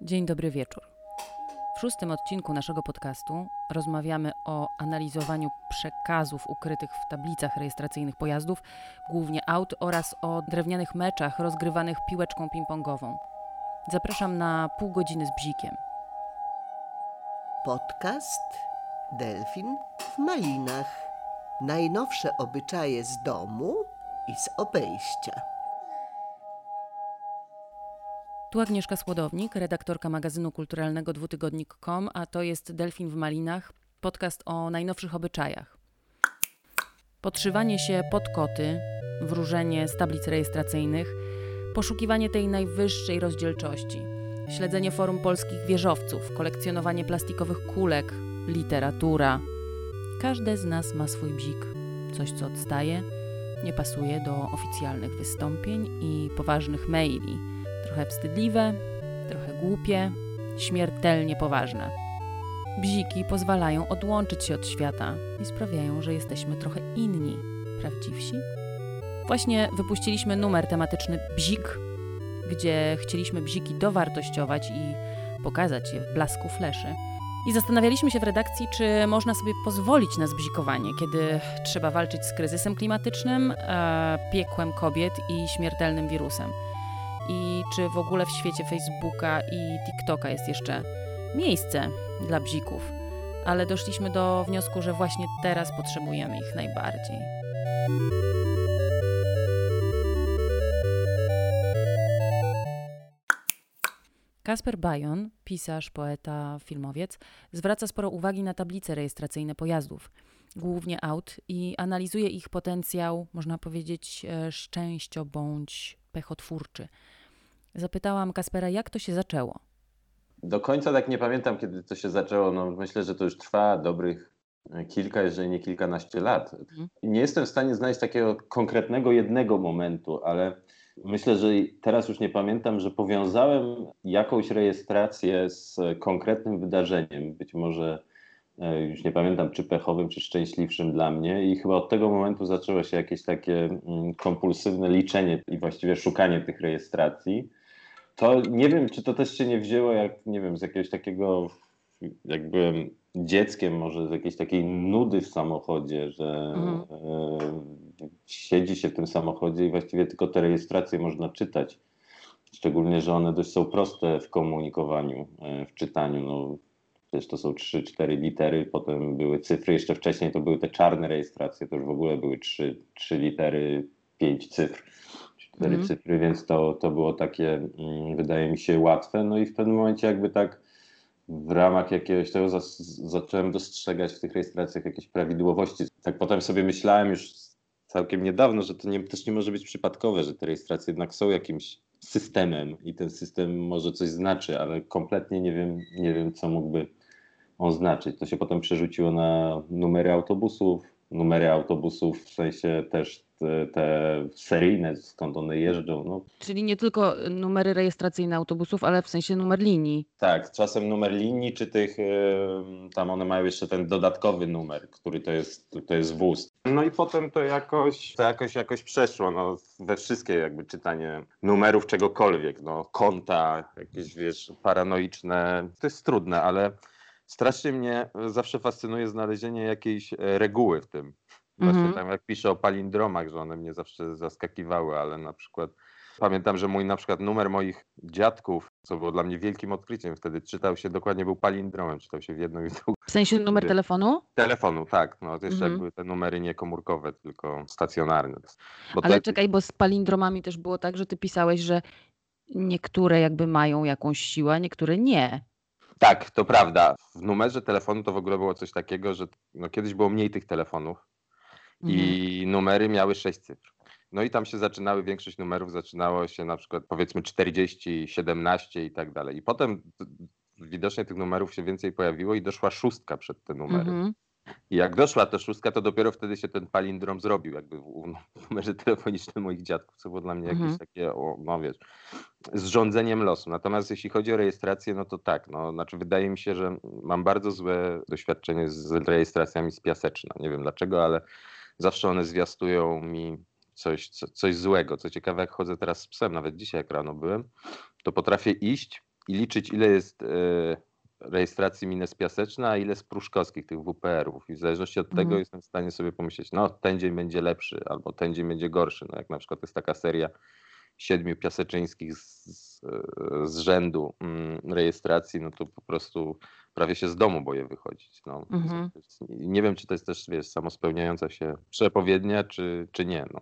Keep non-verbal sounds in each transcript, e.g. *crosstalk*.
Dzień dobry wieczór. W szóstym odcinku naszego podcastu rozmawiamy o analizowaniu przekazów ukrytych w tablicach rejestracyjnych pojazdów, głównie aut, oraz o drewnianych meczach rozgrywanych piłeczką ping-pongową. Zapraszam na pół godziny z bzikiem. Podcast Delfin w Malinach. Najnowsze obyczaje z domu i z obejścia. Tu Agnieszka Skłodownik, redaktorka magazynu kulturalnego dwutygodnik.com, a to jest Delfin w Malinach, podcast o najnowszych obyczajach. Podszywanie się pod koty, wróżenie z tablic rejestracyjnych, poszukiwanie tej najwyższej rozdzielczości, śledzenie forum polskich wieżowców, kolekcjonowanie plastikowych kulek, literatura. Każde z nas ma swój bzik, coś co odstaje, nie pasuje do oficjalnych wystąpień i poważnych maili – Trochę wstydliwe, trochę głupie, śmiertelnie poważne. Bziki pozwalają odłączyć się od świata i sprawiają, że jesteśmy trochę inni, prawdziwsi. Właśnie wypuściliśmy numer tematyczny Bzik, gdzie chcieliśmy bziki dowartościować i pokazać je w blasku fleszy. I zastanawialiśmy się w redakcji, czy można sobie pozwolić na zbzikowanie, kiedy trzeba walczyć z kryzysem klimatycznym, e, piekłem kobiet i śmiertelnym wirusem i czy w ogóle w świecie Facebooka i TikToka jest jeszcze miejsce dla bzików. Ale doszliśmy do wniosku, że właśnie teraz potrzebujemy ich najbardziej. Kasper Bajon, pisarz, poeta, filmowiec, zwraca sporo uwagi na tablice rejestracyjne pojazdów, głównie aut, i analizuje ich potencjał, można powiedzieć, e, szczęścio bądź pechotwórczy. Zapytałam Kaspera, jak to się zaczęło. Do końca tak nie pamiętam, kiedy to się zaczęło. No, myślę, że to już trwa dobrych e, kilka, jeżeli nie kilkanaście lat. Mhm. Nie jestem w stanie znaleźć takiego konkretnego jednego momentu, ale myślę, że teraz już nie pamiętam, że powiązałem jakąś rejestrację z konkretnym wydarzeniem. Być może e, już nie pamiętam, czy pechowym, czy szczęśliwszym dla mnie. I chyba od tego momentu zaczęło się jakieś takie mm, kompulsywne liczenie i właściwie szukanie tych rejestracji to nie wiem, czy to też się nie wzięło, jak nie wiem, z jakiegoś takiego, jak byłem dzieckiem, może z jakiejś takiej nudy w samochodzie, że mhm. e, siedzi się w tym samochodzie i właściwie tylko te rejestracje można czytać. Szczególnie, że one dość są proste w komunikowaniu, e, w czytaniu. No, przecież to są 3-4 litery, potem były cyfry, jeszcze wcześniej to były te czarne rejestracje, to już w ogóle były 3, 3 litery, 5 cyfr cztery mm. cyfry, więc to, to było takie, mm, wydaje mi się, łatwe. No i w pewnym momencie jakby tak w ramach jakiegoś tego zacząłem dostrzegać w tych rejestracjach jakieś prawidłowości. Tak potem sobie myślałem już całkiem niedawno, że to nie, też nie może być przypadkowe, że te rejestracje jednak są jakimś systemem i ten system może coś znaczy, ale kompletnie nie wiem, nie wiem co mógłby on znaczyć. To się potem przerzuciło na numery autobusów, numery autobusów w sensie też te, te seryjne, skąd one jeżdżą. No. Czyli nie tylko numery rejestracyjne autobusów, ale w sensie numer linii. Tak, czasem numer linii, czy tych, tam one mają jeszcze ten dodatkowy numer, który to jest, to jest wóz. No i potem to jakoś, to jakoś, jakoś przeszło no, we wszystkie jakby czytanie numerów czegokolwiek, no konta, jakieś wiesz, paranoiczne. To jest trudne, ale strasznie mnie zawsze fascynuje znalezienie jakiejś e, reguły w tym. Właśnie mhm. tam jak piszę o palindromach, że one mnie zawsze zaskakiwały, ale na przykład pamiętam, że mój na przykład numer moich dziadków, co było dla mnie wielkim odkryciem wtedy, czytał się dokładnie, był palindromem, czytał się w jedną i w drugą. W sensie numer telefonu? Telefonu, tak. No, to jeszcze mhm. były te numery nie komórkowe, tylko stacjonarne. Bo ale to... czekaj, bo z palindromami też było tak, że ty pisałeś, że niektóre jakby mają jakąś siłę, a niektóre nie. Tak, to prawda. W numerze telefonu to w ogóle było coś takiego, że no, kiedyś było mniej tych telefonów i mhm. numery miały sześć cyfr. No i tam się zaczynały, większość numerów zaczynało się na przykład powiedzmy 40, 17 i tak dalej. I potem widocznie tych numerów się więcej pojawiło i doszła szóstka przed te numery. Mhm. I jak doszła ta szóstka, to dopiero wtedy się ten palindrom zrobił, jakby w, numerze telefonicznym moich dziadków, co było dla mnie jakieś mhm. takie, o, no wiesz, zrządzeniem losu. Natomiast jeśli chodzi o rejestrację, no to tak, no, znaczy wydaje mi się, że mam bardzo złe doświadczenie z rejestracjami z Piaseczna. Nie wiem dlaczego, ale zawsze one zwiastują mi coś, co, coś złego. Co ciekawe, jak chodzę teraz z psem, nawet dzisiaj jak rano byłem, to potrafię iść i liczyć, ile jest e, rejestracji Mines Piaseczna, a ile z pruszkowskich, tych WPR-ów. I w zależności od tego Mhm. jestem w stanie sobie pomyśleć, no ten dzień będzie lepszy, albo ten dzień będzie gorszy. No jak na przykład jest taka seria siedmiu piaseczyńskich z, z, z rzędu mm, rejestracji, no to po prostu prawie się z domu boję wychodzić. No. Mhm. Nie wiem, czy to jest też, wiesz, samospełniająca się przepowiednia, czy, czy nie. No.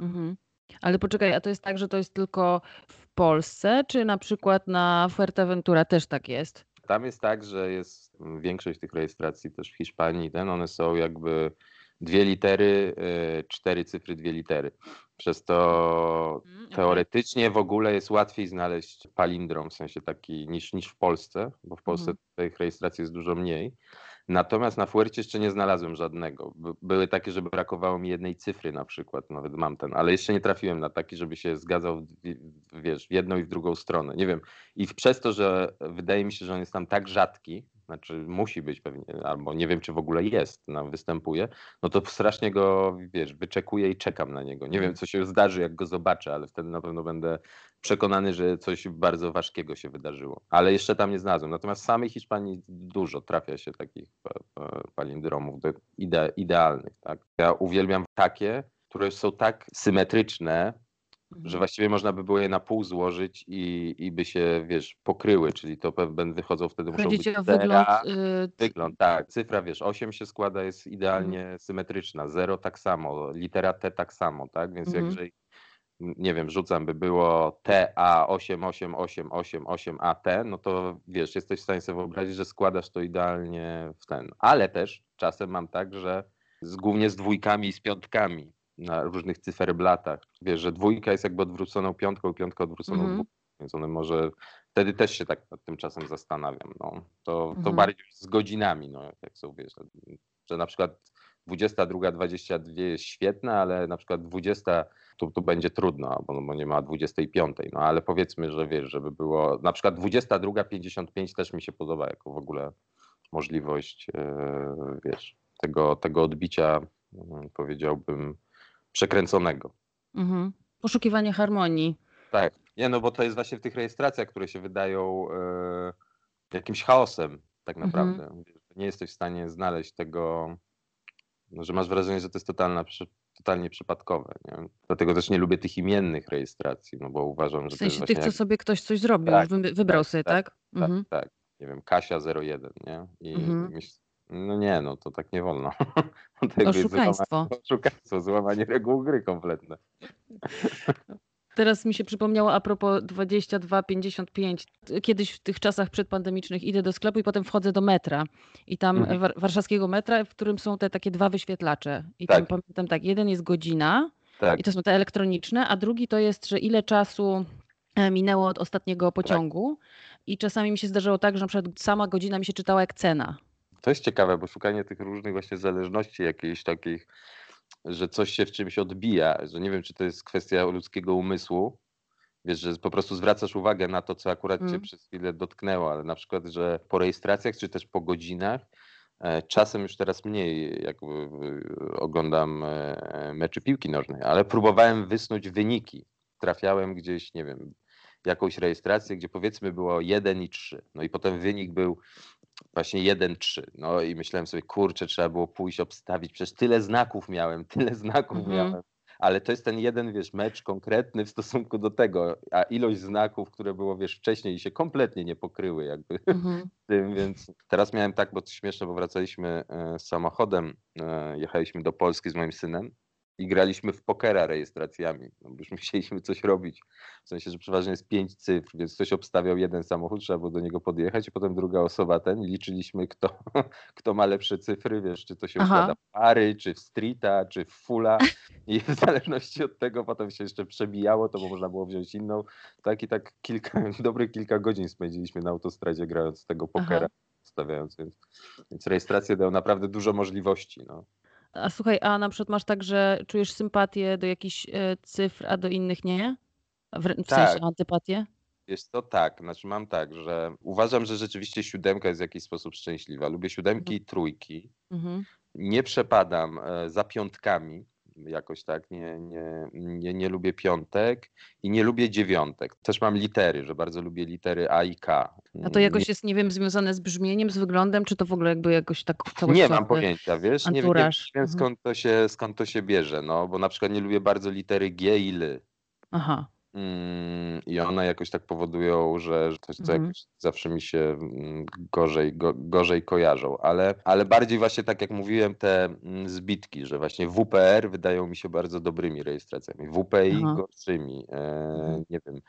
Mhm. Ale poczekaj, a to jest tak, że to jest tylko w Polsce, czy na przykład na Fuerteventura też tak jest? Tam jest tak, że jest większość tych rejestracji też w Hiszpanii, ten, one są jakby dwie litery, y, cztery cyfry, dwie litery. Przez to Mm, teoretycznie w ogóle jest łatwiej znaleźć palindrom, w sensie taki niż, niż w Polsce, bo w Polsce Mhm. tych rejestracji jest dużo mniej. Natomiast na Fuercie jeszcze nie znalazłem żadnego. By- Były takie, że brakowało mi jednej cyfry na przykład, nawet mam ten, ale jeszcze nie trafiłem na taki, żeby się zgadzał, wiesz, w jedną i w drugą stronę. Nie wiem. I przez to, że wydaje mi się, że on jest tam tak rzadki, znaczy musi być pewnie, albo nie wiem, czy w ogóle jest, nam występuje, no to strasznie go, wiesz, wyczekuję i czekam na niego. Nie wiem, co się zdarzy, jak go zobaczę, ale wtedy na pewno będę przekonany, że coś bardzo ważkiego się wydarzyło. Ale jeszcze tam nie znalazłem. Natomiast w samej Hiszpanii dużo trafia się takich palindromów ide, idealnych. Tak? Ja uwielbiam takie, które są tak symetryczne, że właściwie można by było je na pół złożyć i, i by się, wiesz, pokryły, czyli to pewnie wychodzą wtedy muszą Chodzi być o zera, wygląd. y, Wygląd, tak. Cyfra, wiesz, 8 się składa, jest idealnie Mhm. symetryczna. 0 tak samo, litera T tak samo, tak? Więc Mhm. jak jeżeli, nie wiem, rzucam, by było TA888888AT, no to wiesz, jesteś w stanie sobie wyobrazić, że składasz to idealnie w ten. Ale też czasem mam tak, że z, głównie z dwójkami i z piątkami na różnych cyferblatach. Wiesz, że dwójka jest jakby odwróconą piątką, piątka odwróconą Mhm. dwójką. Więc one może wtedy też się tak nad tym czasem zastanawiam. No. To, to Mhm. bardziej z godzinami, no, jak są, wiesz, że na przykład 22-22 jest świetne, ale na przykład 20 tu, tu będzie trudno, bo, bo nie ma 25. No ale powiedzmy, że wiesz, żeby było na przykład 22-55 też mi się podoba jako w ogóle możliwość, e, wiesz, tego, tego odbicia, mm, powiedziałbym, przekręconego. mhm. Poszukiwanie harmonii. Tak. Nie, no bo to jest właśnie w tych rejestracjach, które się wydają e, jakimś chaosem tak Mhm. naprawdę. Wiesz, Nie jesteś w stanie znaleźć tego, no, że masz wrażenie, że to jest totalna, totalnie przypadkowe. Nie? Dlatego też nie lubię tych imiennych rejestracji, no bo uważam, że W to jest sensie tych, co jak, sobie ktoś coś zrobił, Tak, wybrał tak, sobie, tak, tak? tak, Mhm. tak, nie wiem, Kasia 01, nie? I Mhm. myśl, no nie, no to tak nie wolno. *laughs* Jest Oszukaństwo. Złamanie, oszukaństwo, *laughs* złamanie reguł gry kompletne. *laughs* Teraz mi się przypomniało a propos 22-55. Kiedyś w tych czasach przedpandemicznych idę do sklepu i potem wchodzę do metra. I tam Mhm. war- warszawskiego metra, w którym są te takie dwa wyświetlacze. I Tak. tam pamiętam tak, jeden jest godzina Tak, i to są te elektroniczne, a drugi to jest, że ile czasu e, minęło od ostatniego pociągu. I czasami mi się zdarzało tak, że na przykład sama godzina mi się czytała jak cena. To jest ciekawe, bo szukanie tych różnych właśnie zależności jakichś takich, że coś się w czymś odbija, że nie wiem, czy to jest kwestia ludzkiego umysłu, wiesz, że po prostu zwracasz uwagę na to, co akurat cię Mm. przez chwilę dotknęło, ale na przykład, że po rejestracjach, czy też po godzinach, e, czasem już teraz mniej jak e, oglądam e, meczy piłki nożnej, ale próbowałem wysnuć wyniki. Trafiałem gdzieś, nie wiem, jakąś rejestrację, gdzie powiedzmy było 1 i 3. No i potem wynik był właśnie 1-3. No i myślałem sobie, kurczę, trzeba było pójść obstawić. Przecież tyle znaków miałem, *laughs* tyle znaków Mhm. miałem. Ale to jest ten jeden, wiesz, mecz konkretny w stosunku do tego, a ilość znaków, które było, wiesz, wcześniej się kompletnie nie pokryły jakby *laughs* Mhm. z tym, więc teraz miałem tak, bo to śmieszne, bo wracaliśmy e, samochodem, e, jechaliśmy do Polski z moim synem i graliśmy w pokera rejestracjami, no już *laughs* musieliśmy coś robić. W sensie, że przeważnie jest pięć cyfr, więc ktoś obstawiał jeden samochód, trzeba było do niego podjechać i potem druga osoba ten i liczyliśmy, kto, *laughs* kto ma lepsze cyfry, wiesz, czy to się Aha. układa w pary, czy w streeta, czy w fulla i w zależności od tego potem się jeszcze przebijało, to bo można było wziąć inną. Tak i tak kilka, *laughs* dobrych kilka godzin spędziliśmy na autostradzie grając tego pokera, stawiając, więc, więc rejestracje dają naprawdę dużo możliwości. No. A słuchaj, a na przykład masz tak, że czujesz sympatię do jakichś e, cyfr, a do innych nie? W, w Tak. sensie antypatię? Jest to tak, znaczy mam tak, że uważam, że rzeczywiście siódemka jest w jakiś sposób szczęśliwa. Lubię siódemki i trójki. Mhm. Nie przepadam e, za piątkami, jakoś tak, nie, nie, nie, nie lubię piątek i nie lubię dziewiątek. Też mam litery, że bardzo lubię litery A i K. A to jakoś jest, nie wiem, związane z brzmieniem, z wyglądem, czy to w ogóle jakby jakoś tak Nie mam pojęcia, wiesz, nie, nie wiem mhm. skąd to, się, skąd to się bierze, no, bo na przykład nie lubię bardzo litery G i L. Aha. Mm, I one jakoś tak powodują, że to, to Mhm. jakoś zawsze mi się mm, gorzej, go, gorzej kojarzą, ale, ale bardziej właśnie tak jak mówiłem, te mm, zbitki, że właśnie WPR wydają mi się bardzo dobrymi rejestracjami, WPI Aha. gorszymi, e, Mhm. nie wiem.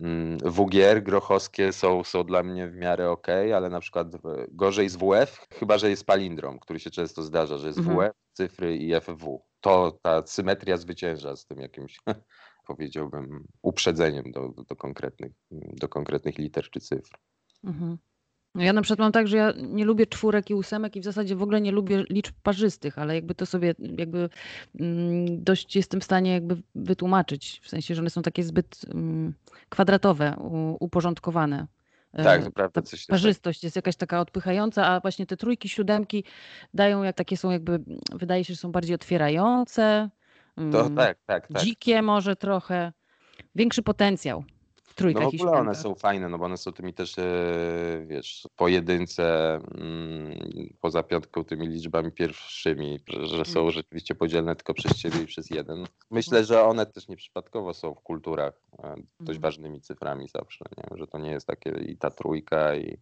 mm, WGR grochowskie są, są dla mnie w miarę ok, ale na przykład e, gorzej z WF, chyba że jest palindrom, który się często zdarza, że jest Mhm. WF, cyfry i FW. To ta symetria zwycięża z tym jakimś *laughs* powiedziałbym, uprzedzeniem do, do, konkretnych, do konkretnych liter czy cyfr. Mhm. No ja na przykład mam tak, że ja nie lubię czwórek i ósemek i w zasadzie w ogóle nie lubię liczb parzystych, ale jakby to sobie jakby mm, dość jestem w stanie jakby wytłumaczyć, w sensie, że one są takie zbyt mm, kwadratowe, uporządkowane. E, Tak, to prawda. Tak. parzystość jest jakaś taka odpychająca, a właśnie te trójki, siódemki dają jak takie są jakby, wydaje się, że są bardziej otwierające, To mm, tak, tak, tak. dzikie może trochę, większy potencjał w No trójkach w i ogóle one są fajne, no bo one są tymi też, e, wiesz, pojedynce mm, poza piątką tymi liczbami pierwszymi, że, są Mm. rzeczywiście podzielne tylko przez ciebie i przez jeden. Myślę, że one też nieprzypadkowo są w kulturach e, dość Mhm. ważnymi cyframi zawsze, nie? że to nie jest takie i ta trójka i,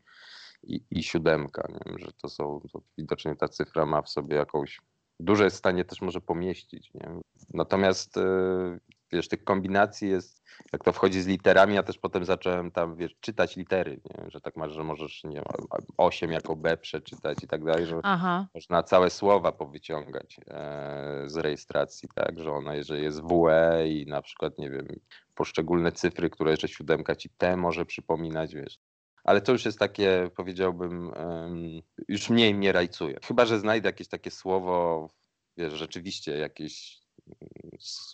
i, i siódemka, nie? że to są, to widocznie ta cyfra ma w sobie jakąś, dużo jest w stanie też może pomieścić. Nie? Natomiast e, wiesz, tych kombinacji jest, jak to wchodzi z literami, ja też potem zacząłem tam, wiesz, czytać litery, nie? że tak masz, że możesz, nie wiem, 8 jako B przeczytać i tak dalej, że Aha, można całe słowa powyciągać e, z rejestracji, tak, że ona, jeżeli jest WE i na przykład, nie wiem, poszczególne cyfry, które jeszcze siódemka ci T może przypominać, wiesz. Ale to już jest takie, powiedziałbym, już mniej mnie rajcuje. Chyba, że znajdę jakieś takie słowo, wiesz, rzeczywiście jakieś mm,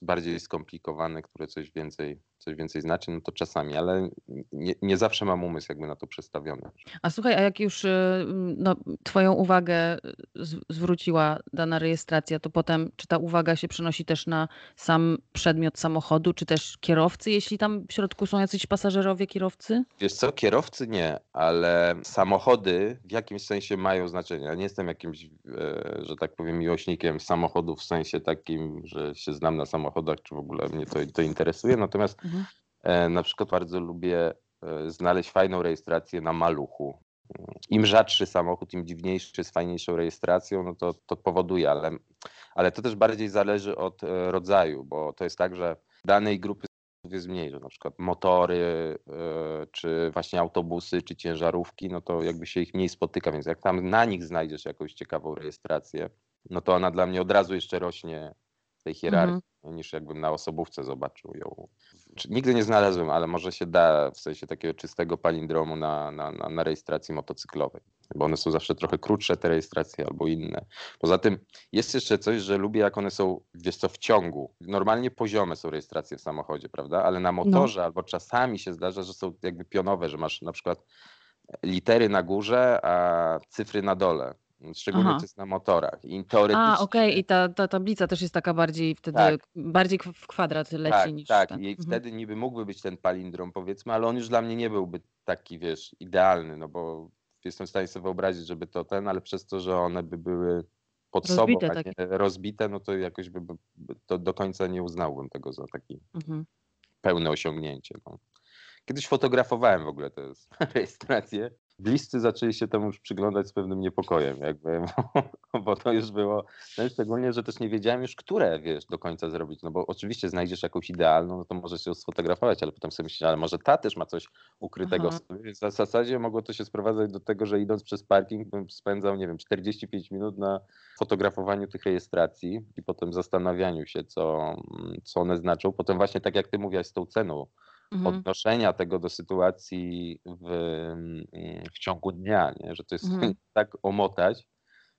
bardziej skomplikowane, które coś więcej, coś więcej znaczy, no to czasami, ale nie, nie zawsze mam umysł jakby na to przestawiony. A słuchaj, a jak już y, no, twoją uwagę y, zwróciła dana rejestracja, to potem czy ta uwaga się przenosi też na sam przedmiot samochodu, czy też kierowcy, jeśli tam w środku są jacyś pasażerowie, kierowcy? Wiesz co, kierowcy nie, ale samochody w jakimś sensie mają znaczenie. Ja nie jestem jakimś, e, że tak powiem, miłośnikiem samochodów w sensie takim, że się znam na samochodach, czy w ogóle mnie to, to interesuje. Natomiast Mhm. e, na przykład bardzo lubię e, znaleźć fajną rejestrację na maluchu. Im rzadszy samochód, im dziwniejszy, z fajniejszą rejestracją, no to, to powoduje, ale, ale to też bardziej zależy od e, rodzaju, bo to jest tak, że danej grupy jest mniej, że na przykład motory, czy właśnie autobusy, czy ciężarówki, no to jakby się ich mniej spotyka, więc jak tam na nich znajdziesz jakąś ciekawą rejestrację, no to ona dla mnie od razu jeszcze rośnie tej hierarchii, niż jakbym na osobówce zobaczył ją. Nigdy nie znalazłem, ale może się da w sensie takiego czystego palindromu na, na, na, na rejestracji motocyklowej, bo one są zawsze trochę krótsze te rejestracje albo inne. Poza tym jest jeszcze coś, że lubię jak one są, wiesz co, w ciągu. Normalnie poziome są rejestracje w samochodzie, prawda? Ale na motorze albo czasami się zdarza, że są jakby pionowe, że masz na przykład litery na górze, a cyfry na dole. Szczególnie Aha. to jest na motorach. I teoretycznie... A, okej, i ta, ta tablica też jest taka bardziej wtedy, Tak. bardziej w kwadrat leci Tak, niż tak. ten. I Mhm. wtedy niby mógłby być ten palindrom, powiedzmy, ale on już dla mnie nie byłby taki, wiesz, idealny, no bo jestem w stanie sobie wyobrazić, żeby to ten, ale przez to, że one by były pod Rozbite sobą, a takie. nie rozbite, no to jakoś by, by to do końca nie uznałbym tego za taki Mhm. pełne osiągnięcie. No. Kiedyś fotografowałem w ogóle tę *laughs* rejestrację. Bliscy zaczęli się temu już przyglądać z pewnym niepokojem, jakby, *laughs* bo to już było, no i szczególnie, że też nie wiedziałem już, które, wiesz, do końca zrobić, no bo oczywiście znajdziesz jakąś idealną, no to możesz ją sfotografować, ale potem sobie myślisz, ale może ta też ma coś ukrytego w Aha. sobie, w zasadzie mogło to się sprowadzać do tego, że idąc przez parking bym spędzał, nie wiem, 45 minut na fotografowaniu tych rejestracji i potem zastanawianiu się, co, co one znaczą. Potem właśnie tak jak ty mówiłaś z tą ceną, Mhm. odnoszenia tego do sytuacji w, mm, w ciągu dnia, nie? że to jest Mhm. *laughs* tak omotać,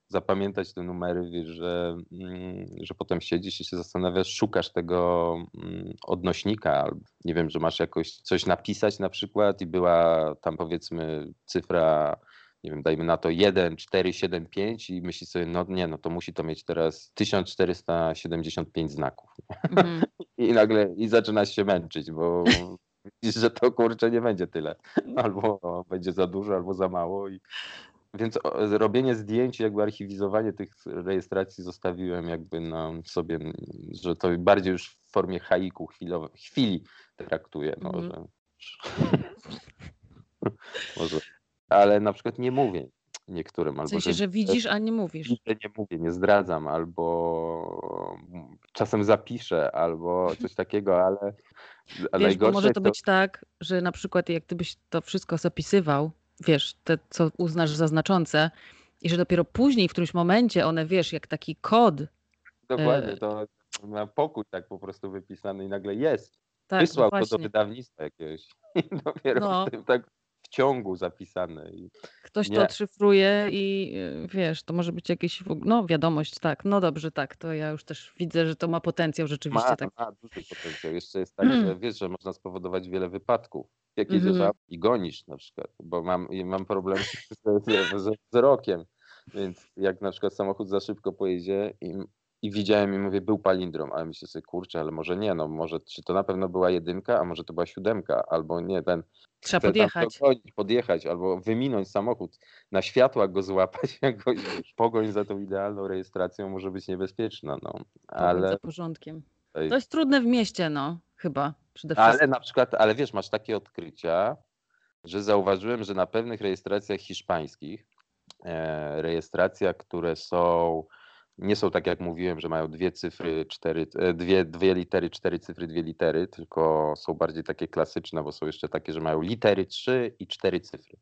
zapamiętać te numery, wiesz, że, mm, że potem siedzisz i się zastanawiasz, szukasz tego mm, odnośnika, albo nie wiem, że masz jakoś coś napisać na przykład i była tam powiedzmy cyfra nie wiem, dajmy na to 1, 4, 7, 5 i myśli sobie, no nie, no to musi to mieć teraz 1475 znaków. Mhm. *laughs* I nagle i zaczyna się męczyć, bo *laughs* widzisz, że to kurczę nie będzie tyle. *laughs* Albo będzie za dużo, albo za mało. I... Więc robienie zdjęć, jakby archiwizowanie tych rejestracji zostawiłem jakby na sobie, że to bardziej już w formie haiku chwilowe, chwili traktuję. No, mm. że... Może. Ale na przykład nie mówię niektórym. Albo w sensie, że, że widzisz, a nie mówisz. Nie mówię, nie zdradzam, albo czasem zapiszę, albo *laughs* coś takiego, ale, ale wiesz, może to, to być tak, że na przykład jak gdybyś to wszystko zapisywał, wiesz, te co uznasz za znaczące i że dopiero później w którymś momencie one, wiesz, jak taki kod. Dokładnie, e, to ma pokój tak po prostu wypisany i nagle jest. Tak, Wysłał no to do wydawnictwa jakiegoś. *laughs* I dopiero no. w tym tak ciągu zapisane. I Ktoś nie. to odszyfruje i y, wiesz, to może być jakieś, no wiadomość, tak, no dobrze, tak, to ja już też widzę, że to ma potencjał rzeczywiście. Ma, tak. ma duży potencjał. Jeszcze jest tak, że wiesz, że można spowodować wiele wypadków. Jak mm i gonisz na przykład, bo mam, mam problem *laughs* z, z wzrokiem, więc jak na przykład samochód za szybko pojedzie i i widziałem i mówię, był palindrom, ale myślę sobie, kurczę, ale może nie, no może, czy to na pewno była jedynka, a może to była siódemka, albo nie, ten... Trzeba podjechać. Dogonić, podjechać, albo wyminąć samochód, na światłach go złapać, *laughs* jakoś pogoń za tą idealną rejestracją może być niebezpieczna, no. Ale... za porządkiem. To jest trudne w mieście, no, chyba, przede wszystkim. Ale na przykład, ale wiesz, masz takie odkrycia, że zauważyłem, że na pewnych rejestracjach hiszpańskich, e, rejestracjach, które są nie są tak jak mówiłem, że mają dwie cyfry, cztery, e, dwie, dwie litery, cztery cyfry, dwie litery, tylko są bardziej takie klasyczne, bo są jeszcze takie, że mają litery trzy i cztery cyfry.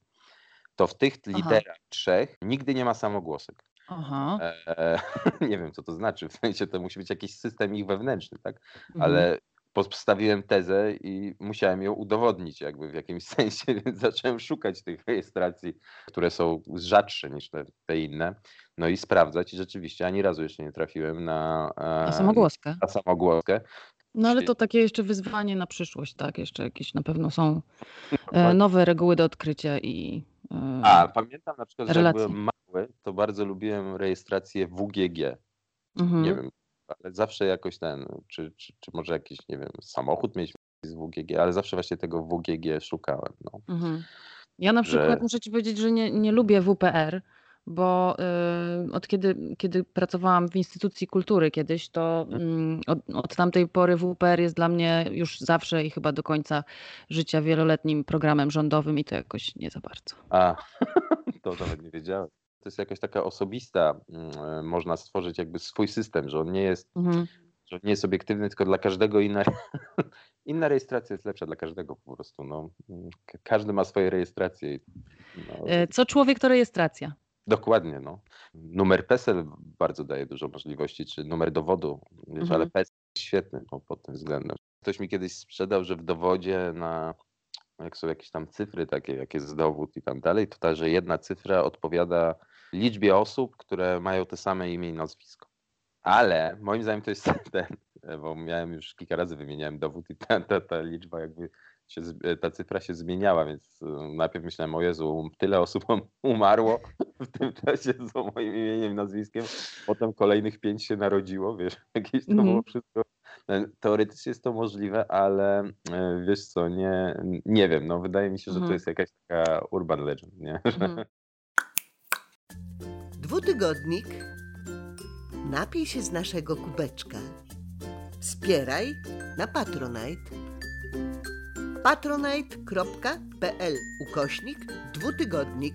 To w tych Aha. literach trzech nigdy nie ma samogłosek. Aha. E, *laughs* nie wiem, co to znaczy. W sensie to musi być jakiś system ich wewnętrzny, tak? Mhm. Ale postawiłem tezę i musiałem ją udowodnić jakby w jakimś *laughs* sensie, więc zacząłem szukać tych rejestracji, które są rzadsze niż te, te inne, no i sprawdzać i rzeczywiście ani razu jeszcze nie trafiłem na, na samogłoskę. Na samogłoskę. No ale to takie jeszcze wyzwanie na przyszłość, tak? Jeszcze jakieś na pewno są e, nowe reguły do odkrycia i e, A, pamiętam na przykład, że jak byłem mały, to bardzo lubiłem rejestrację WGG. Mhm. Nie wiem, ale zawsze jakoś ten, czy, czy, czy może jakiś, nie wiem, samochód mieć z WGG, ale zawsze właśnie tego WGG szukałem. No. Mhm. Ja na przykład że... muszę ci powiedzieć, że nie, nie lubię WPR, bo y, od kiedy, kiedy pracowałam w instytucji kultury kiedyś, to y, od, od tamtej pory WPR jest dla mnie już zawsze i chyba do końca życia wieloletnim programem rządowym i to jakoś nie za bardzo. A, *laughs* to nawet nie wiedziałem to jest jakaś taka osobista, mm, można stworzyć jakby swój system, że on nie jest, mhm. że nie jest obiektywny, tylko dla każdego inna, *laughs* inna rejestracja jest lepsza dla każdego po prostu. No. Każdy ma swoje rejestracje. No. E, co człowiek to rejestracja. Dokładnie, no. Numer PESEL bardzo daje dużo możliwości, czy numer dowodu, wiesz, mhm. ale PESEL jest świetny no, pod tym względem. Ktoś mi kiedyś sprzedał, że w dowodzie na jak są jakieś tam cyfry takie, jak jest dowód i tak dalej, to ta, że jedna cyfra odpowiada liczbie osób, które mają te same imię i nazwisko. Ale moim zdaniem to jest *laughs* ten, bo miałem już kilka razy wymieniałem dowód i ta, ta, ta liczba jakby się, ta cyfra się zmieniała, więc e, najpierw myślałem, o Jezu, tyle osób umarło w tym *laughs* czasie z moim imieniem i nazwiskiem, potem kolejnych pięć się narodziło, wiesz, *laughs* jakieś to było mhm. wszystko. E, teoretycznie jest to możliwe, ale e, wiesz co, nie, nie wiem, no wydaje mi się, że to mhm. jest jakaś taka urban legend, nie? Dwutygodnik. Napij się z naszego kubeczka. Wspieraj na Patronite. patronite.pl ukośnik dwutygodnik.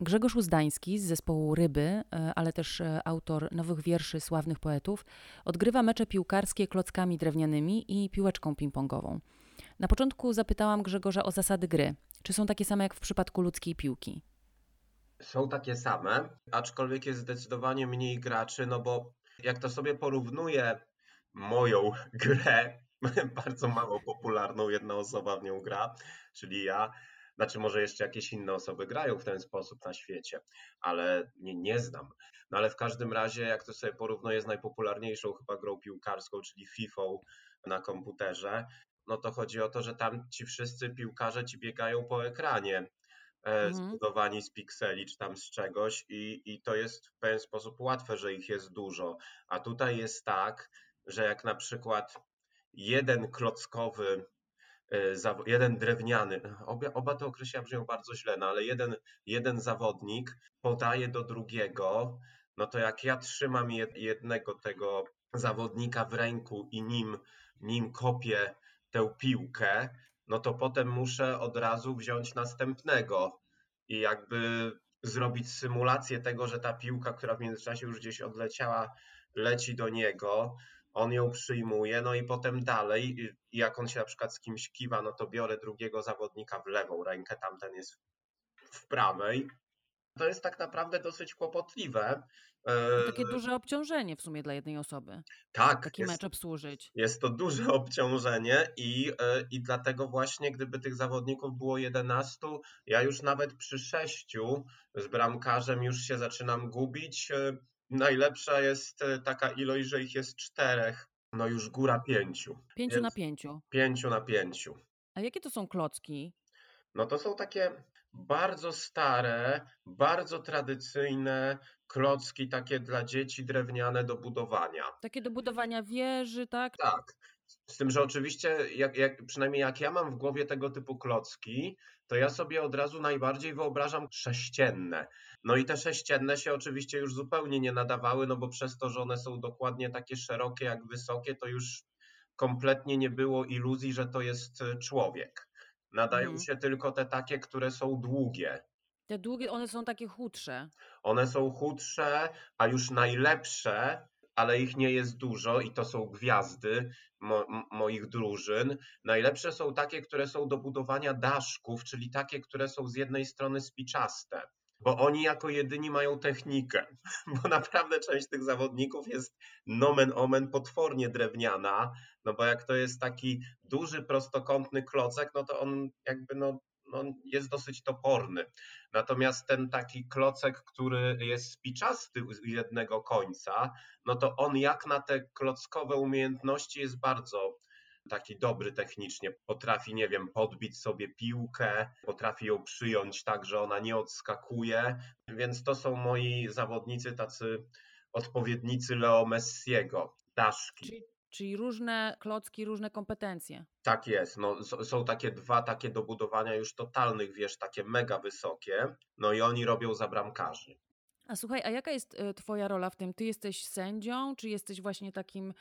Grzegorz Uzdański z zespołu Ryby, e, ale też e, autor nowych wierszy sławnych poetów, odgrywa mecze piłkarskie klockami drewnianymi i piłeczką ping-pongową. Na początku zapytałam Grzegorza o zasady gry. Czy są takie same jak w przypadku ludzkiej piłki? Są takie same, aczkolwiek jest zdecydowanie mniej graczy, no bo jak to sobie porównuję moją *laughs* grę, *laughs* bardzo mało popularną, jedna osoba w nią gra, czyli ja, znaczy może jeszcze jakieś inne osoby grają w ten sposób na świecie, ale nie, nie znam. No ale w każdym razie, jak to sobie porównuję z najpopularniejszą chyba grą piłkarską, czyli FIFA na komputerze, no to chodzi o to, że tam ci wszyscy piłkarze ci biegają po ekranie mhm. zbudowani z pikseli czy tam z czegoś i, i to jest w pewien sposób łatwe, że ich jest dużo. A tutaj jest tak, że jak na przykład jeden klockowy, e, jeden drewniany, oba, oba te określenia brzmią bardzo źle, no ale jeden, jeden zawodnik podaje do drugiego, no to jak ja trzymam jednego tego zawodnika w ręku i nim, nim kopię tę piłkę, no to potem muszę od razu wziąć następnego i jakby zrobić symulację tego, że ta piłka, która w międzyczasie już gdzieś odleciała, leci do niego, on ją przyjmuje, no i potem dalej, jak on się na przykład z kimś kiwa, no to biorę drugiego zawodnika w lewą rękę, tamten jest w prawej. To jest tak naprawdę dosyć kłopotliwe, takie duże obciążenie w sumie dla jednej osoby. Tak. Taki jest, mecz obsłużyć. Jest to duże *laughs* obciążenie i, e, i dlatego właśnie gdyby tych zawodników było 11, ja już nawet przy sześciu z bramkarzem już się zaczynam gubić. E, najlepsza jest e, taka ilość, że ich jest czterech. No już góra pięciu. Pięciu Więc na pięciu. Pięciu na pięciu. A jakie to są klocki? No to są takie bardzo stare, bardzo tradycyjne klocki takie dla dzieci drewniane do budowania. Takie do budowania wieży, tak? Tak. Z tym, że oczywiście, jak, jak, przynajmniej jak ja mam w głowie tego typu klocki, to ja sobie od razu najbardziej wyobrażam sześcienne. No i te sześcienne się oczywiście już zupełnie nie nadawały, no bo przez to, że one są dokładnie takie szerokie jak wysokie, to już kompletnie nie było iluzji, że to jest człowiek. Nadają mhm. się tylko te takie, które są długie. Te długie, one są takie chudsze. One są chudsze, a już najlepsze, ale ich nie jest dużo i to są gwiazdy mo moich drużyn. Najlepsze są takie, które są do budowania daszków, czyli takie, które są z jednej strony spiczaste bo oni jako jedyni mają technikę, *laughs* bo naprawdę część tych zawodników jest nomen omen potwornie drewniana, no bo jak to jest taki duży, prostokątny klocek, no to on jakby no, no jest dosyć toporny. Natomiast ten taki klocek, który jest spiczasty z jednego końca, no to on jak na te klockowe umiejętności jest bardzo taki dobry technicznie, potrafi, nie wiem, podbić sobie piłkę, potrafi ją przyjąć tak, że ona nie odskakuje, więc to są moi zawodnicy, tacy odpowiednicy Leo Messiego, Daszki. Czyli, czyli różne klocki, różne kompetencje. Tak jest, no, są takie dwa takie do budowania już totalnych, wiesz, takie mega wysokie, no i oni robią za bramkarzy. A słuchaj, a jaka jest e, Twoja rola w tym? Ty jesteś sędzią, czy jesteś właśnie takim,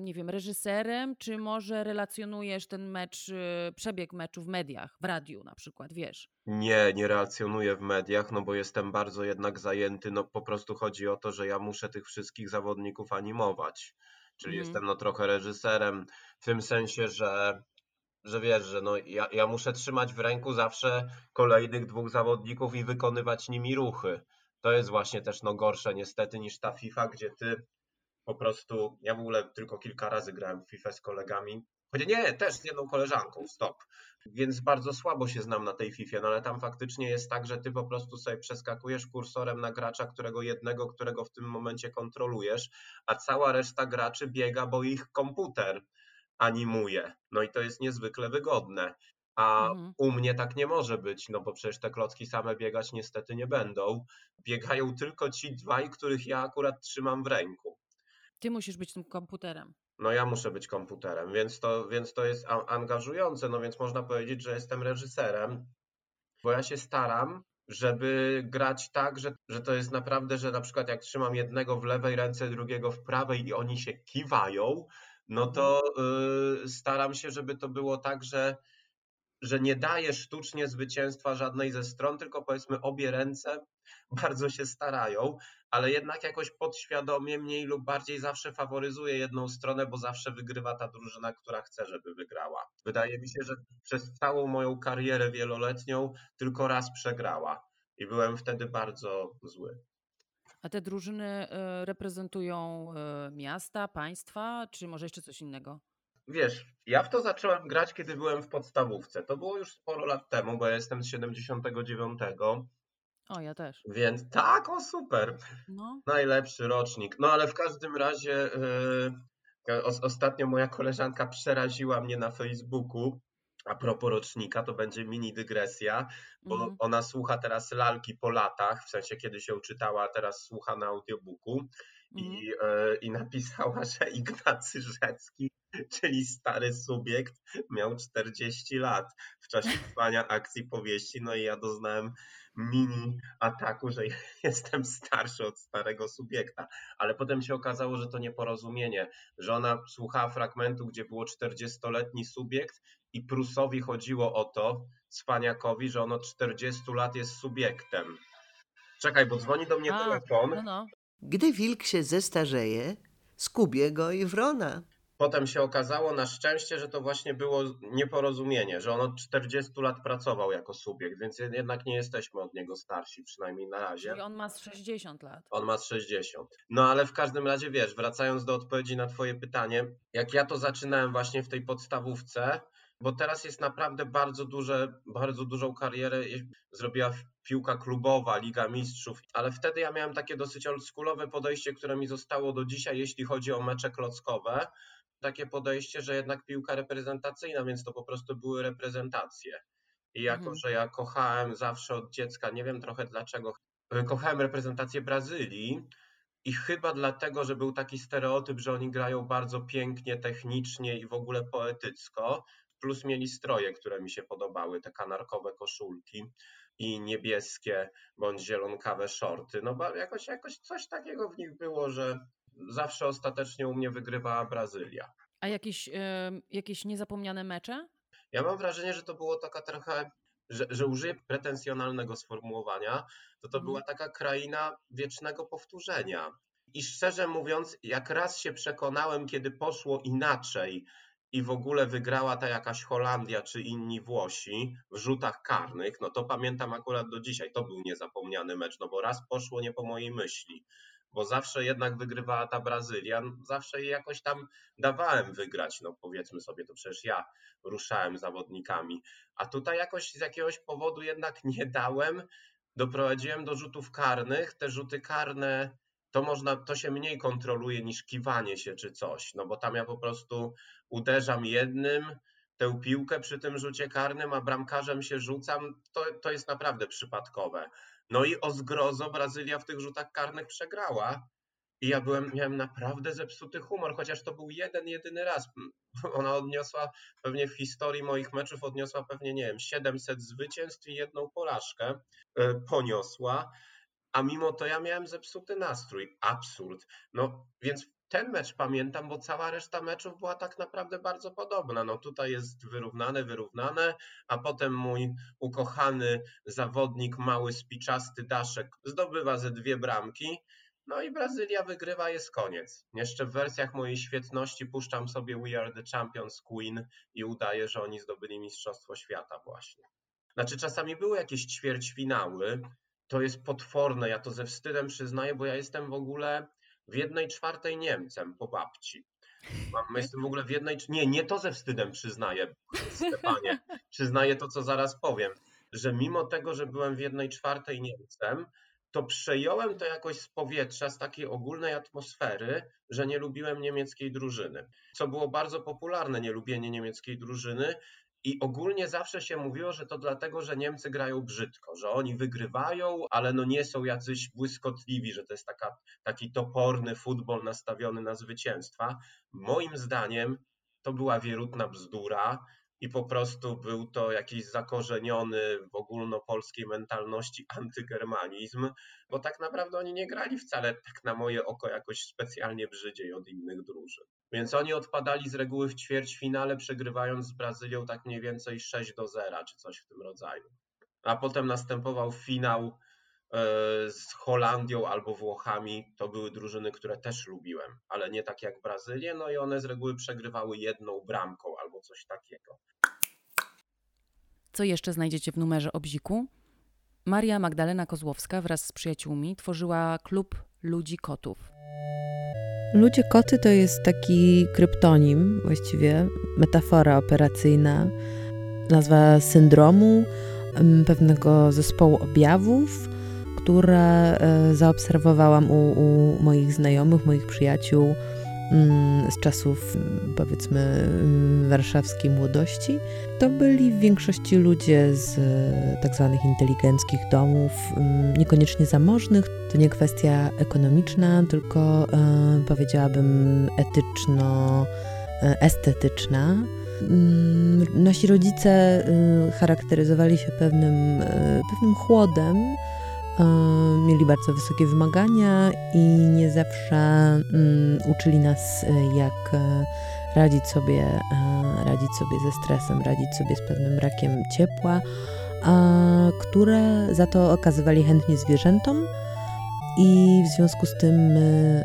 nie wiem, reżyserem, czy może relacjonujesz ten mecz, e, przebieg meczu w mediach, w radiu na przykład, wiesz? Nie, nie relacjonuję w mediach, no bo jestem bardzo jednak zajęty. No po prostu chodzi o to, że ja muszę tych wszystkich zawodników animować. Czyli mm. jestem no trochę reżyserem w tym sensie, że że wiesz, że no ja, ja muszę trzymać w ręku zawsze kolejnych dwóch zawodników i wykonywać nimi ruchy to jest właśnie też no gorsze niestety niż ta FIFA, gdzie ty po prostu, ja w ogóle tylko kilka razy grałem w FIFA z kolegami, choć nie, też z jedną koleżanką, stop, więc bardzo słabo się znam na tej FIFA, no ale tam faktycznie jest tak, że ty po prostu sobie przeskakujesz kursorem na gracza, którego jednego, którego w tym momencie kontrolujesz, a cała reszta graczy biega, bo ich komputer animuje. No i to jest niezwykle wygodne. A mhm. u mnie tak nie może być, no bo przecież te klocki same biegać niestety nie będą. Biegają tylko ci dwaj, których ja akurat trzymam w ręku. Ty musisz być tym komputerem. No ja muszę być komputerem, więc to, więc to jest angażujące, no więc można powiedzieć, że jestem reżyserem, bo ja się staram, żeby grać tak, że, że to jest naprawdę, że na przykład jak trzymam jednego w lewej ręce, drugiego w prawej i oni się kiwają, no to yy, staram się, żeby to było tak, że że nie daje sztucznie zwycięstwa żadnej ze stron, tylko powiedzmy obie ręce *laughs* bardzo się starają, ale jednak jakoś podświadomie mniej lub bardziej zawsze faworyzuje jedną stronę, bo zawsze wygrywa ta drużyna, która chce, żeby wygrała. Wydaje mi się, że przez całą moją karierę wieloletnią tylko raz przegrała i byłem wtedy bardzo zły. A te drużyny e, reprezentują e, miasta, państwa, czy może jeszcze coś innego? Wiesz, ja w to zacząłem grać, kiedy byłem w podstawówce. To było już sporo lat temu, bo ja jestem z 79. O, ja też. Więc tak, o super. No. Najlepszy rocznik. No ale w każdym razie yy, ostatnio moja koleżanka przeraziła mnie na Facebooku, a propos rocznika, to będzie mini dygresja, bo Mhm. ona słucha teraz lalki po latach, w sensie kiedy się czytała, a teraz słucha na audiobooku Mhm. i, e, i napisała, *laughs* że Ignacy Rzecki, *laughs* czyli stary subiekt, miał 40 lat w czasie *laughs* trwania akcji powieści, no i ja doznałem mini ataku, że *laughs* jestem starszy od starego subiekta, ale potem się okazało, że to nieporozumienie, że ona słuchała fragmentu, gdzie było 40-letni subiekt i Prusowi chodziło o to, Cwaniakowi, że on od 40 lat jest subiektem. Czekaj, bo dzwoni do mnie A, telefon. No, no. Gdy wilk się zestarzeje, skubie go i wrona. Potem się okazało na szczęście, że to właśnie było nieporozumienie, że on od 40 lat pracował jako subiekt, więc jednak nie jesteśmy od niego starsi, przynajmniej na razie. Czyli on ma z 60 lat. On ma z 60. No ale w każdym razie wiesz, wracając do odpowiedzi na Twoje pytanie, jak ja to zaczynałem właśnie w tej podstawówce, bo teraz jest naprawdę bardzo duże, bardzo dużą karierę zrobiła piłka klubowa, Liga Mistrzów, ale wtedy ja miałem takie dosyć oldschoolowe podejście, które mi zostało do dzisiaj, jeśli chodzi o mecze klockowe. Takie podejście, że jednak piłka reprezentacyjna, więc to po prostu były reprezentacje. I jako, Mhm. że ja kochałem zawsze od dziecka, nie wiem trochę dlaczego, kochałem reprezentację Brazylii i chyba dlatego, że był taki stereotyp, że oni grają bardzo pięknie, technicznie i w ogóle poetycko, plus mieli stroje, które mi się podobały, te kanarkowe koszulki i niebieskie bądź zielonkawe shorty. No bo jakoś, jakoś coś takiego w nich było, że zawsze ostatecznie u mnie wygrywała Brazylia. A jakieś, jakieś niezapomniane mecze? Ja mam wrażenie, że to było taka trochę, że, że użyję pretensjonalnego sformułowania, to to Mhm. była taka kraina wiecznego powtórzenia. I szczerze mówiąc, jak raz się przekonałem, kiedy poszło inaczej i w ogóle wygrała ta jakaś Holandia czy inni Włosi w rzutach karnych, no to pamiętam akurat do dzisiaj, to był niezapomniany mecz, no bo raz poszło nie po mojej myśli, bo zawsze jednak wygrywała ta Brazylia, zawsze jej jakoś tam dawałem wygrać, no powiedzmy sobie, to przecież ja ruszałem zawodnikami, a tutaj jakoś z jakiegoś powodu jednak nie dałem, doprowadziłem do rzutów karnych, te rzuty karne to można, to się mniej kontroluje niż kiwanie się czy coś, no bo tam ja po prostu uderzam jednym, tę piłkę przy tym rzucie karnym, a bramkarzem się rzucam, to, to jest naprawdę przypadkowe. No i o zgrozo Brazylia w tych rzutach karnych przegrała. I ja byłem, miałem naprawdę zepsuty humor, chociaż to był jeden, jedyny raz. *laughs* Ona odniosła pewnie w historii moich meczów, odniosła pewnie, nie wiem, 700 zwycięstw i jedną porażkę e, poniosła, a mimo to ja miałem zepsuty nastrój. Absurd. No więc ten mecz pamiętam, bo cała reszta meczów była tak naprawdę bardzo podobna. No tutaj jest wyrównane, wyrównane, a potem mój ukochany zawodnik, mały spiczasty Daszek zdobywa ze dwie bramki. No i Brazylia wygrywa, jest koniec. Jeszcze w wersjach mojej świetności puszczam sobie We Are the Champions Queen i udaję, że oni zdobyli Mistrzostwo Świata właśnie. Znaczy czasami były jakieś ćwierćfinały, to jest potworne, ja to ze wstydem przyznaję, bo ja jestem w ogóle w jednej czwartej Niemcem po babci. Mam, jestem w ogóle w jednej... Nie, nie to ze wstydem przyznaję, Stefanie. *laughs* Przyznaję to, co zaraz powiem, że mimo tego, że byłem w jednej czwartej Niemcem, to przejąłem to jakoś z powietrza, z takiej ogólnej atmosfery, że nie lubiłem niemieckiej drużyny. Co było bardzo popularne, nielubienie niemieckiej drużyny. I ogólnie zawsze się mówiło, że to dlatego, że Niemcy grają brzydko, że oni wygrywają, ale no nie są jacyś błyskotliwi, że to jest taka, taki toporny futbol nastawiony na zwycięstwa. Moim zdaniem to była wierutna bzdura i po prostu był to jakiś zakorzeniony w ogólnopolskiej mentalności antygermanizm, bo tak naprawdę oni nie grali wcale tak na moje oko jakoś specjalnie brzydziej od innych drużyn. Więc oni odpadali z reguły w ćwierćfinale, przegrywając z Brazylią tak mniej więcej 6 do 0 czy coś w tym rodzaju. A potem następował finał e, z Holandią albo Włochami. To były drużyny, które też lubiłem, ale nie tak jak Brazylię. No i one z reguły przegrywały jedną bramką albo coś takiego. Co jeszcze znajdziecie w numerze Obziku? Maria Magdalena Kozłowska wraz z przyjaciółmi tworzyła klub Ludzi Kotów. Ludzie koty to jest taki kryptonim, właściwie metafora operacyjna, nazwa syndromu, pewnego zespołu objawów, które e, zaobserwowałam u, u moich znajomych, moich przyjaciół z czasów powiedzmy mm, warszawskiej młodości, to byli w większości ludzie z e, tak zwanych inteligenckich domów, mm, niekoniecznie zamożnych. To nie kwestia ekonomiczna, tylko e, powiedziałabym etyczno, e. Nasi rodzice charakteryzowali się pewnym, pewnym chłodem, mieli bardzo wysokie wymagania i nie zawsze mm, uczyli nas, e, jak e, radzić sobie, e, radzić sobie ze stresem, radzić sobie z pewnym brakiem ciepła, które za to okazywali chętnie zwierzętom i w związku z tym my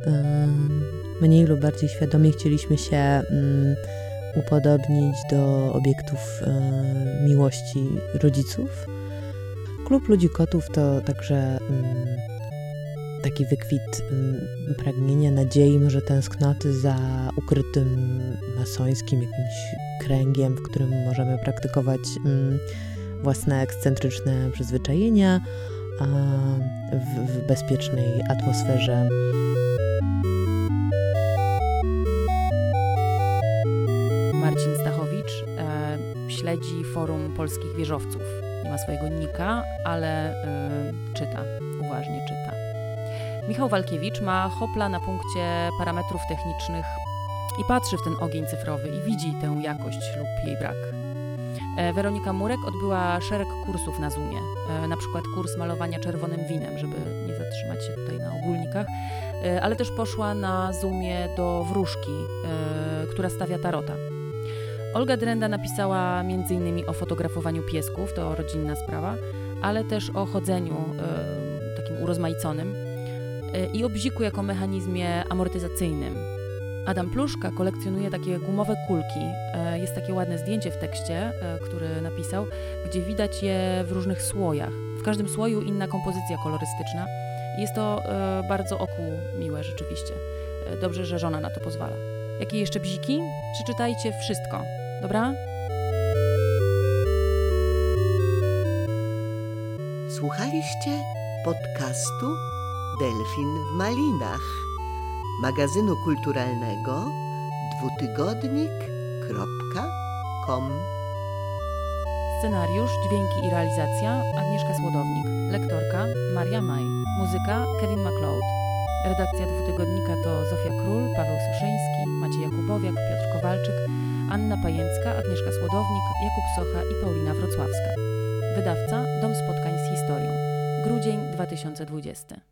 mniej lub bardziej świadomie chcieliśmy się mm, upodobnić do obiektów miłości rodziców. Klub Ludzi Kotów to także mm, taki wykwit mm, pragnienia, nadziei, może tęsknoty za ukrytym masońskim jakimś kręgiem, w którym możemy praktykować mm, własne ekscentryczne przyzwyczajenia w, w bezpiecznej atmosferze. Marcin Stachowicz e, śledzi forum polskich wieżowców ma swojego nika, ale y, czyta, uważnie czyta. Michał Walkiewicz ma hopla na punkcie parametrów technicznych i patrzy w ten ogień cyfrowy i widzi tę jakość lub jej brak. E, Weronika Murek odbyła szereg kursów na Zoomie, e, na przykład kurs malowania czerwonym winem, żeby nie zatrzymać się tutaj na ogólnikach, e, ale też poszła na Zoomie do wróżki, która stawia tarota. Olga Drenda napisała m.in. o fotografowaniu piesków, to rodzinna sprawa, ale też o chodzeniu y, takim urozmaiconym y, i o bziku jako mechanizmie amortyzacyjnym. Adam Pluszka kolekcjonuje takie gumowe kulki. Y, jest takie ładne zdjęcie w tekście, który napisał, gdzie widać je w różnych słojach. W każdym słoju inna kompozycja kolorystyczna. Jest to bardzo oku miłe rzeczywiście. Dobrze, że żona na to pozwala. Jakie jeszcze bziki? Przeczytajcie wszystko. Dobra? Słuchaliście podcastu Delfin w Malinach, magazynu kulturalnego dwutygodnik.com. Scenariusz, dźwięki i realizacja Agnieszka Słodownik, lektorka Maria Maj, muzyka Kevin MacLeod. Redakcja dwutygodnika to Zofia Król, Paweł Suszyński, Maciej Jakubowiak, Piotr Kowalczyk, Anna Pajęcka, Agnieszka Słodownik, Jakub Socha i Paulina Wrocławska. Wydawca Dom Spotkań z Historią. Grudzień 2020.